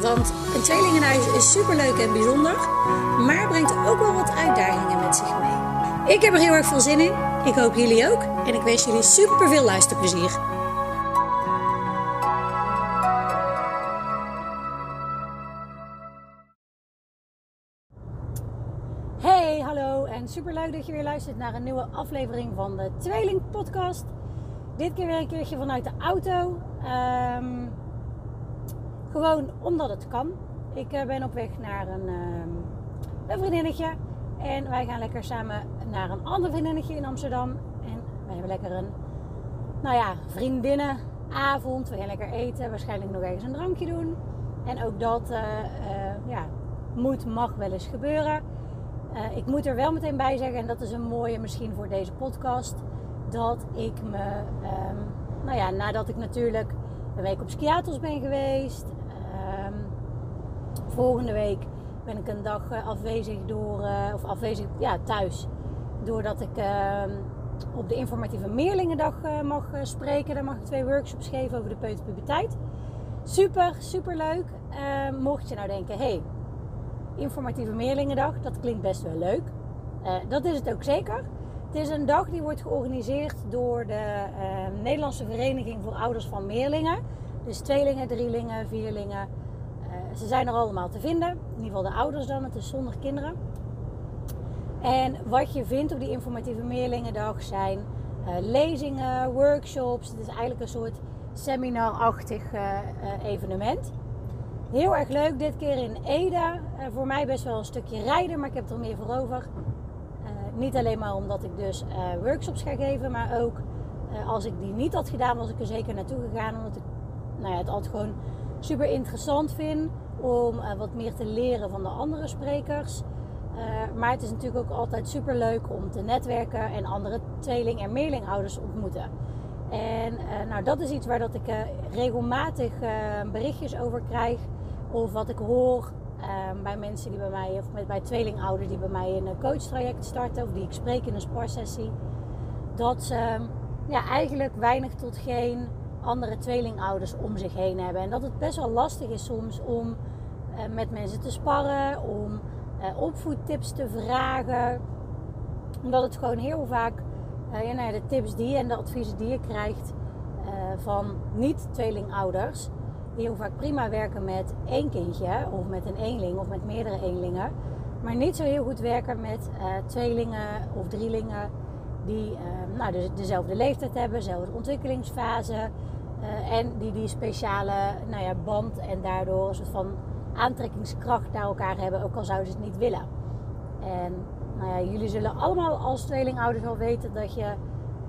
Want een tweelingenhuis is superleuk en bijzonder, maar brengt ook wel wat uitdagingen met zich mee. Ik heb er heel erg veel zin in. Ik hoop jullie ook. En ik wens jullie super veel luisterplezier. Hey, hallo en super leuk dat je weer luistert naar een nieuwe aflevering van de Tweeling Podcast. Dit keer weer een keertje vanuit de auto. Ehm, gewoon omdat het kan. Ik eh, ben op weg naar een, ehm, een vriendinnetje. En wij gaan lekker samen naar een ander vriendinnetje in Amsterdam. En wij hebben lekker een, nou ja, vriendinnenavond. We gaan lekker eten. Waarschijnlijk nog ergens een drankje doen. En ook dat, uh, ja, moet, mag wel eens gebeuren. ik moet er wel meteen bij zeggen, en dat is een mooie misschien voor deze podcast. Dat ik me, um, nou ja, nadat ik natuurlijk een week op Skiatos ben geweest. Volgende week ben ik een dag eh, afwezig door, uh, of afwezig, ja, thuis. Doordat ik uh, op de informatieve Meerlingendag uh, mag spreken. Daar mag ik twee workshops geven over de peuterpuberteit. Super, super leuk. Ehm, mocht je nou denken, hey, informatieve Meerlingendag, dat klinkt best wel leuk. dat is het ook zeker. Het is een dag die wordt georganiseerd door de Nederlandse Vereniging voor Ouders van Meerlingen. Dus tweelingen, drielingen, vierlingen, ze zijn er allemaal te vinden. In ieder geval de ouders dan. Het is zonder kinderen. En wat je vindt op die informatieve meerlingendag zijn uh, lezingen, workshops. Het is eigenlijk een soort seminarachtig uh, evenement. Heel erg leuk. Dit keer in Ede. voor mij best wel een stukje rijden, maar ik heb er meer voor over. niet alleen maar omdat ik dus workshops ga geven, maar ook als ik die niet had gedaan, was ik er zeker naartoe gegaan. Omdat ik nou ja, het altijd gewoon super interessant vind om uh, wat meer te leren van de andere sprekers. Uh, maar het is natuurlijk ook altijd super leuk om te netwerken en andere tweeling- en meerlingouders ontmoeten. En uh, nou, dat is iets waar dat ik regelmatig berichtjes over krijg. Of wat ik hoor bij mensen die bij mij, of met, bij tweelingouders die bij mij een coachtraject starten. Of die ik spreek in een sparsessie. Dat ze ja, eigenlijk weinig tot geen andere tweelingouders om zich heen hebben. En dat het best wel lastig is soms om uh, met mensen te sparren, om uh, opvoedtips te vragen. Omdat het gewoon heel vaak ja, nou de tips die je en de adviezen die je krijgt van niet-tweelingouders, die heel vaak prima werken met één kindje of met een eenling of met meerdere eenlingen, maar niet zo heel goed werken met tweelingen of drielingen die nou, dus dezelfde leeftijd hebben, dezelfde ontwikkelingsfase. Uh, en die die speciale nou ja, band en daardoor een soort van aantrekkingskracht naar elkaar hebben, ook al zouden ze het niet willen. En nou ja, jullie zullen allemaal als tweelingouders wel weten dat je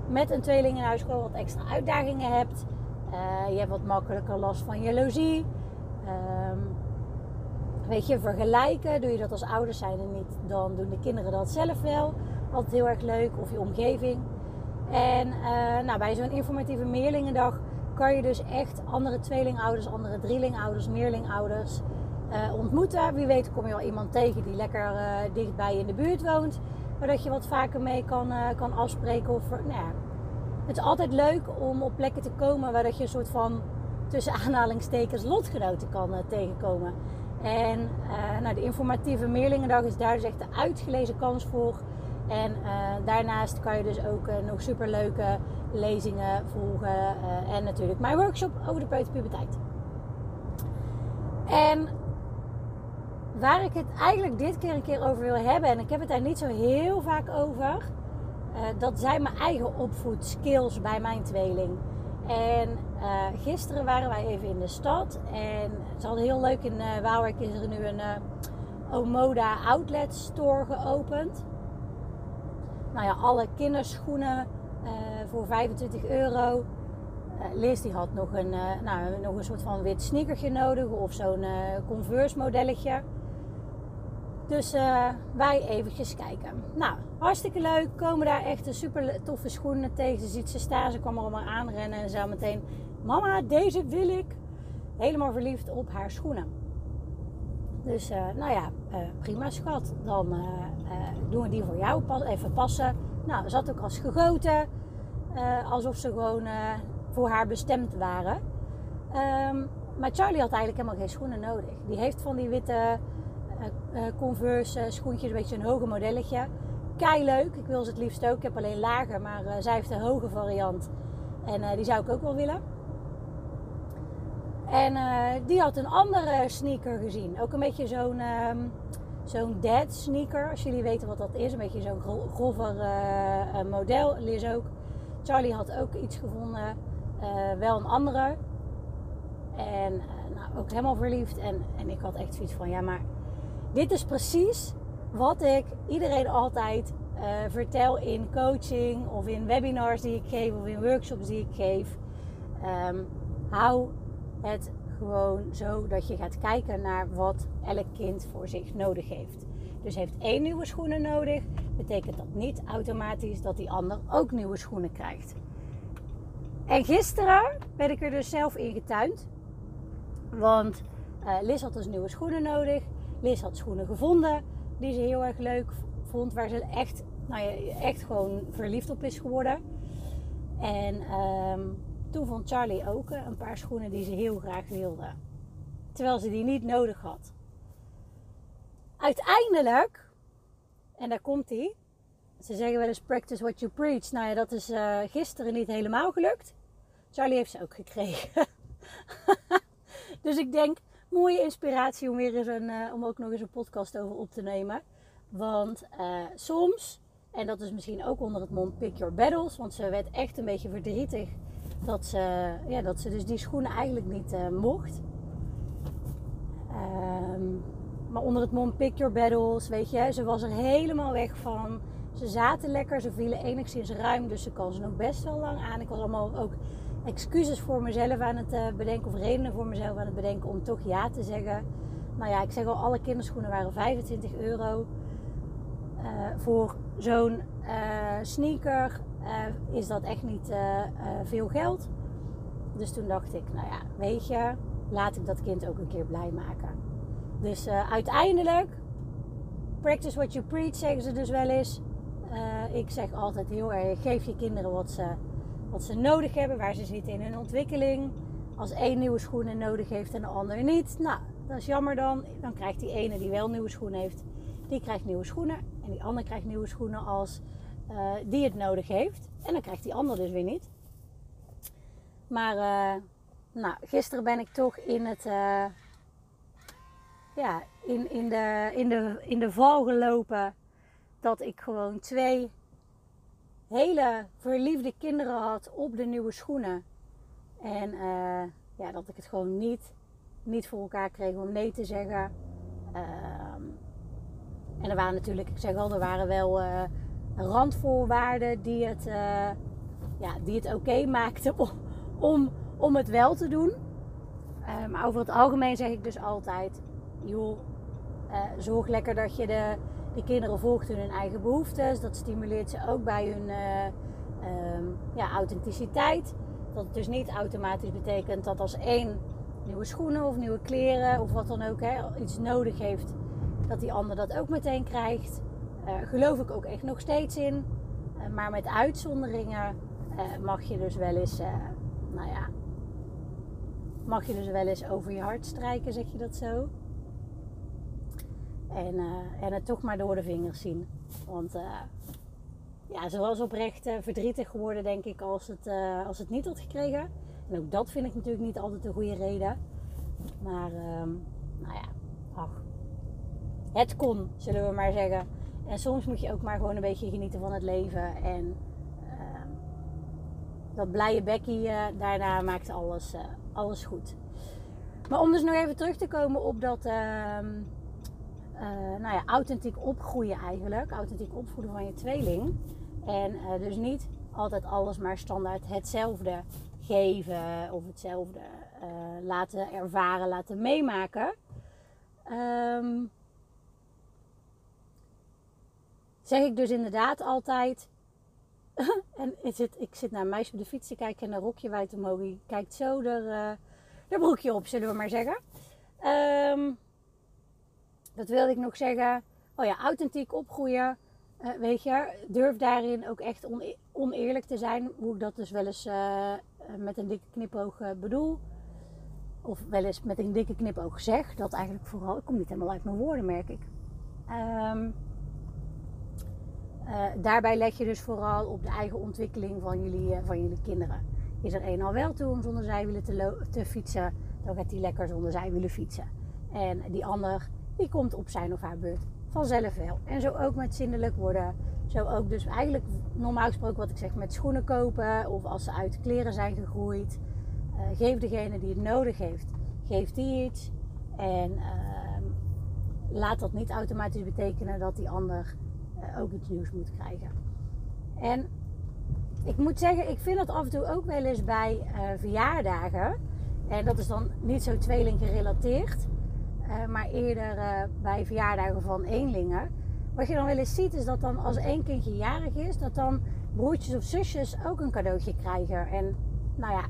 met een tweeling in huis gewoon wat extra uitdagingen hebt. Uh, je hebt wat makkelijker last van jaloezie. Um, weet je, vergelijken. Doe je dat als ouders zijn en niet, dan doen de kinderen dat zelf wel. Altijd heel erg leuk. Of je omgeving. En uh, nou, bij zo'n informatieve meerlingendag kan je dus echt andere tweelingouders, andere drielingouders, meerlingouders uh, ontmoeten. Wie weet kom je wel iemand tegen die lekker uh, dichtbij in de buurt woont. Waar dat je wat vaker mee kan, kan afspreken. Of, nou ja, het is altijd leuk om op plekken te komen waar dat je een soort van tussen aanhalingstekens lotgenoten kan tegenkomen. En nou, de informatieve Meerlingendag is daar dus echt de uitgelezen kans voor. En daarnaast kan je dus ook nog superleuke lezingen volgen. en natuurlijk mijn workshop over de peuterpuberteit. En waar ik het eigenlijk dit keer een keer over wil hebben, en ik heb het daar niet zo heel vaak over, dat zijn mijn eigen opvoedskills bij mijn tweeling. En gisteren waren wij even in de stad en het is al heel leuk. In uh, Waalwijk is er nu een Omoda outlet store geopend. Nou ja, alle kinderschoenen voor 25 euro. Liz die had nog een, nou, nog een soort van wit sneakertje nodig of zo'n Converse modelletje. Dus wij eventjes kijken. Nou, hartstikke leuk. Komen daar echt een super toffe schoenen tegen. Ze ziet ze staan, ze kwam er allemaal aanrennen en ze zei meteen... Mama, deze wil ik. Helemaal verliefd op haar schoenen. Dus uh, nou ja, uh, prima schat. Dan uh, doen we die voor jou pas, even passen. Nou, zat ook als gegoten. alsof ze gewoon voor haar bestemd waren. Um, maar Charlie had eigenlijk helemaal geen schoenen nodig. Die heeft van die witte Converse schoentjes, een beetje een hoge modelletje. Kei leuk. Ik wil ze het liefst ook. Ik heb alleen lager, maar zij heeft een hoge variant. En die zou ik ook wel willen. En uh, die had een andere sneaker gezien. Ook een beetje zo'n um, zo'n dead sneaker. Als jullie weten wat dat is. Een beetje zo'n grover uh, model. Liz ook. Charlie had ook iets gevonden. Wel een andere. En nou, ook helemaal verliefd. En, en ik had echt zoiets van... Ja, maar dit is precies wat ik iedereen altijd vertel in coaching. Of in webinars die ik geef. Of in workshops die ik geef. Um, hou het gewoon zo dat je gaat kijken naar wat elk kind voor zich nodig heeft. Dus heeft één nieuwe schoenen nodig, betekent dat niet automatisch dat die ander ook nieuwe schoenen krijgt. En gisteren ben ik er dus zelf in getuind. Want uh, Liz had dus nieuwe schoenen nodig. Liz had schoenen gevonden die ze heel erg leuk vond. Waar ze echt, nou ja, echt gewoon verliefd op is geworden. En um, toen vond Charlie ook een paar schoenen die ze heel graag wilde. Terwijl ze die niet nodig had. Uiteindelijk, en daar komt hij. Ze zeggen wel eens practice what you preach. Nou ja, dat is uh, gisteren niet helemaal gelukt. Charlie heeft ze ook gekregen. dus ik denk, mooie inspiratie om, weer eens een, uh, om ook nog eens een podcast over op te nemen. Want soms, en dat is misschien ook onder het mond pick your battles. Want ze werd echt een beetje verdrietig dat ze, ja, dat ze dus die schoenen eigenlijk niet uh, mocht. Um, maar onder het mom pick your battles, weet je, ze was er helemaal weg van. Ze zaten lekker, ze vielen enigszins ruim, dus ze kan ze nog best wel lang aan. Ik was allemaal ook excuses voor mezelf aan het uh, bedenken, of redenen voor mezelf aan het bedenken om toch ja te zeggen. Nou ja, ik zeg al, alle kinderschoenen waren 25 euro. Uh, voor zo'n sneaker uh, is dat echt niet uh, uh, veel geld. Dus toen dacht ik, nou ja, weet je, laat ik dat kind ook een keer blij maken. Dus uiteindelijk, practice what you preach, zeggen ze dus wel eens. ik zeg altijd heel erg, geef je kinderen wat ze, wat ze nodig hebben, waar ze zitten in hun ontwikkeling. Als één nieuwe schoenen nodig heeft en de ander niet, nou, dat is jammer dan. Dan krijgt die ene die wel nieuwe schoenen heeft, die krijgt nieuwe schoenen. En die ander krijgt nieuwe schoenen als uh, die het nodig heeft. En dan krijgt die ander dus weer niet. Maar uh, nou, gisteren ben ik toch in het. Uh, ja, in, in, de, in, de, in de val gelopen. Dat ik gewoon twee hele verliefde kinderen had op de nieuwe schoenen. En ja, dat ik het gewoon niet, niet voor elkaar kreeg om nee te zeggen. Ehm, en er waren natuurlijk, ik zeg al, er waren wel randvoorwaarden die het, uh, ja, die het oké okay maakten om, om, het wel te doen. Uh, maar over het algemeen zeg ik dus altijd: joh, uh, zorg lekker dat je de, de kinderen volgt in hun eigen behoeftes. Dat stimuleert ze ook bij hun um, ja, authenticiteit. Dat het dus niet automatisch betekent dat als één nieuwe schoenen of nieuwe kleren of wat dan ook hè, iets nodig heeft, dat die ander dat ook meteen krijgt. Uh, geloof ik ook echt nog steeds in. Uh, maar met uitzonderingen uh, mag je dus wel eens, nou ja, mag je dus wel eens over je hart strijken, zeg je dat zo? En, en het toch maar door de vingers zien. Want ja, ze was oprecht verdrietig geworden, denk ik, als het, als het niet had gekregen. En ook dat vind ik natuurlijk niet altijd een goede reden. Maar, ehm, nou ja, ach. Het kon, zullen we maar zeggen. En soms moet je ook maar gewoon een beetje genieten van het leven. En uh, dat blije bekkie, uh, daarna maakt alles, uh, alles goed. Maar om dus nog even terug te komen op dat ehm, nou ja, authentiek opgroeien eigenlijk. Authentiek opvoeden van je tweeling. En dus niet altijd alles maar standaard hetzelfde geven of hetzelfde eh, laten ervaren, laten meemaken. Ehm, zeg ik dus inderdaad altijd. en het zit, ik zit naar een meisje op de fiets te kijken en een rokje wijd omhoog. Die kijkt zo er, uh, broekje op, zullen we maar zeggen. Um, wat wilde ik nog zeggen? Oh ja, authentiek opgroeien. Uh, weet je, durf daarin ook echt oneerlijk te zijn. Hoe ik dat dus wel eens uh, met een dikke knipoog bedoel. Of wel eens met een dikke knipoog zeg. Dat eigenlijk vooral, ik kom niet helemaal uit mijn woorden, merk ik. Um, uh, daarbij leg je dus vooral op de eigen ontwikkeling van jullie, uh, van jullie kinderen. Is er een al wel toe om zonder zijwielen te, te fietsen, dan gaat die lekker zonder zijwielen fietsen. En die ander, die komt op zijn of haar beurt vanzelf wel. En zo ook met zindelijk worden. Zo ook dus eigenlijk normaal gesproken wat ik zeg met schoenen kopen. Of als ze uit kleren zijn gegroeid. Uh, geef degene die het nodig heeft, geeft die iets. En ehm, laat dat niet automatisch betekenen dat die ander ook iets nieuws moet krijgen. En ik moet zeggen, ik vind dat af en toe ook wel eens bij uh, verjaardagen. En dat is dan niet zo tweeling gerelateerd, uh, maar eerder bij verjaardagen van eenlingen. Wat je dan wel eens ziet is dat dan als één kindje jarig is, dat dan broertjes of zusjes ook een cadeautje krijgen. En nou ja,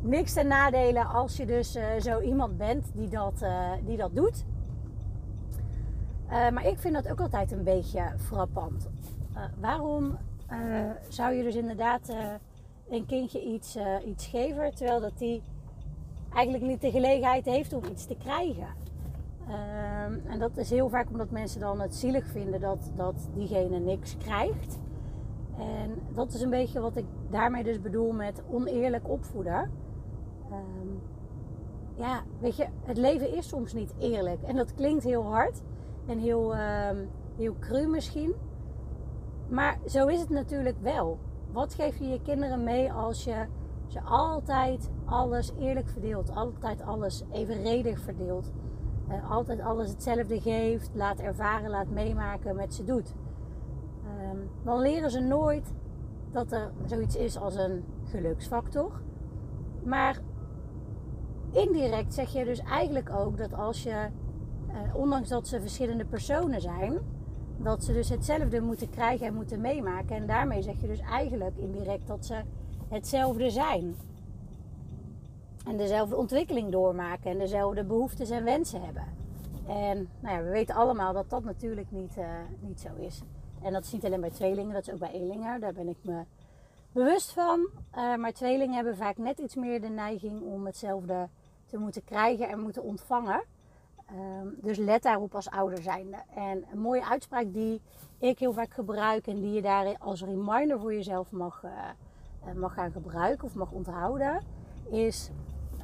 niks ten nadelen als je dus zo iemand bent die dat, die dat doet. Uh, maar ik vind dat ook altijd een beetje frappant. Uh, waarom uh, zou je dus inderdaad een kindje iets, iets geven, terwijl dat die eigenlijk niet de gelegenheid heeft om iets te krijgen? Ehm, en dat is heel vaak omdat mensen dan het zielig vinden dat, dat diegene niks krijgt. En dat is een beetje wat ik daarmee dus bedoel met oneerlijk opvoeden. Um, ja, weet je, het leven is soms niet eerlijk. En dat klinkt heel hard en heel, uh, heel cru misschien. Maar zo is het natuurlijk wel. Wat geef je je kinderen mee als je ze altijd alles eerlijk verdeelt? Altijd alles evenredig verdeelt? Uh, altijd alles hetzelfde geeft, laat ervaren, laat meemaken, met ze doet. Um, dan leren ze nooit dat er zoiets is als een geluksfactor. Maar indirect zeg je dus eigenlijk ook dat als je uh, ondanks dat ze verschillende personen zijn, dat ze dus hetzelfde moeten krijgen en moeten meemaken. En daarmee zeg je dus eigenlijk indirect dat ze hetzelfde zijn. En dezelfde ontwikkeling doormaken en dezelfde behoeftes en wensen hebben. En nou ja, we weten allemaal dat dat natuurlijk niet, uh, niet zo is. En dat is niet alleen bij tweelingen, dat is ook bij eenlingen. Daar ben ik me bewust van. Uh, maar tweelingen hebben vaak net iets meer de neiging om hetzelfde te moeten krijgen en moeten ontvangen. Um, dus let daarop als ouder zijnde. En een mooie uitspraak die ik heel vaak gebruik en die je daar als reminder voor jezelf mag, uh, mag gaan gebruiken of mag onthouden, is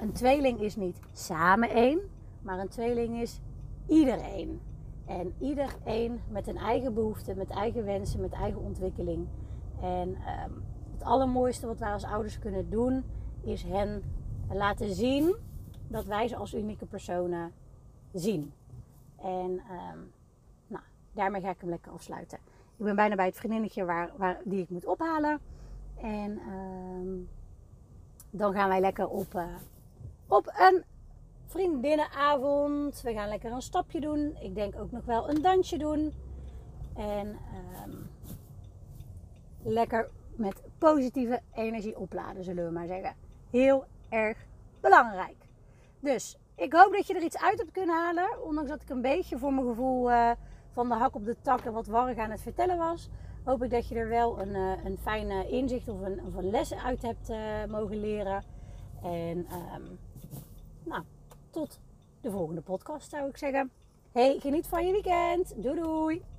een tweeling is niet samen één, maar een tweeling is iedereen. En iedereen met een eigen behoefte, met eigen wensen, met eigen ontwikkeling. En um, het allermooiste wat wij als ouders kunnen doen, is hen laten zien dat wij ze als unieke personen zien. En um, nou, daarmee ga ik hem lekker afsluiten. Ik ben bijna bij het vriendinnetje waar, waar, die ik moet ophalen. En um, dan gaan wij lekker op, uh, op een vriendinnenavond. We gaan lekker een stapje doen. Ik denk ook nog wel een dansje doen. En um, lekker met positieve energie opladen, zullen we maar zeggen. Heel erg belangrijk. Dus ik hoop dat je er iets uit hebt kunnen halen. Ondanks dat ik een beetje voor mijn gevoel uh, van de hak op de tak en wat warrig aan het vertellen was. Hoop ik dat je er wel een, uh, een fijne inzicht of een, of een les uit hebt uh, mogen leren. En um, nou, tot de volgende podcast zou ik zeggen. Hey, geniet van je weekend. Doei doei.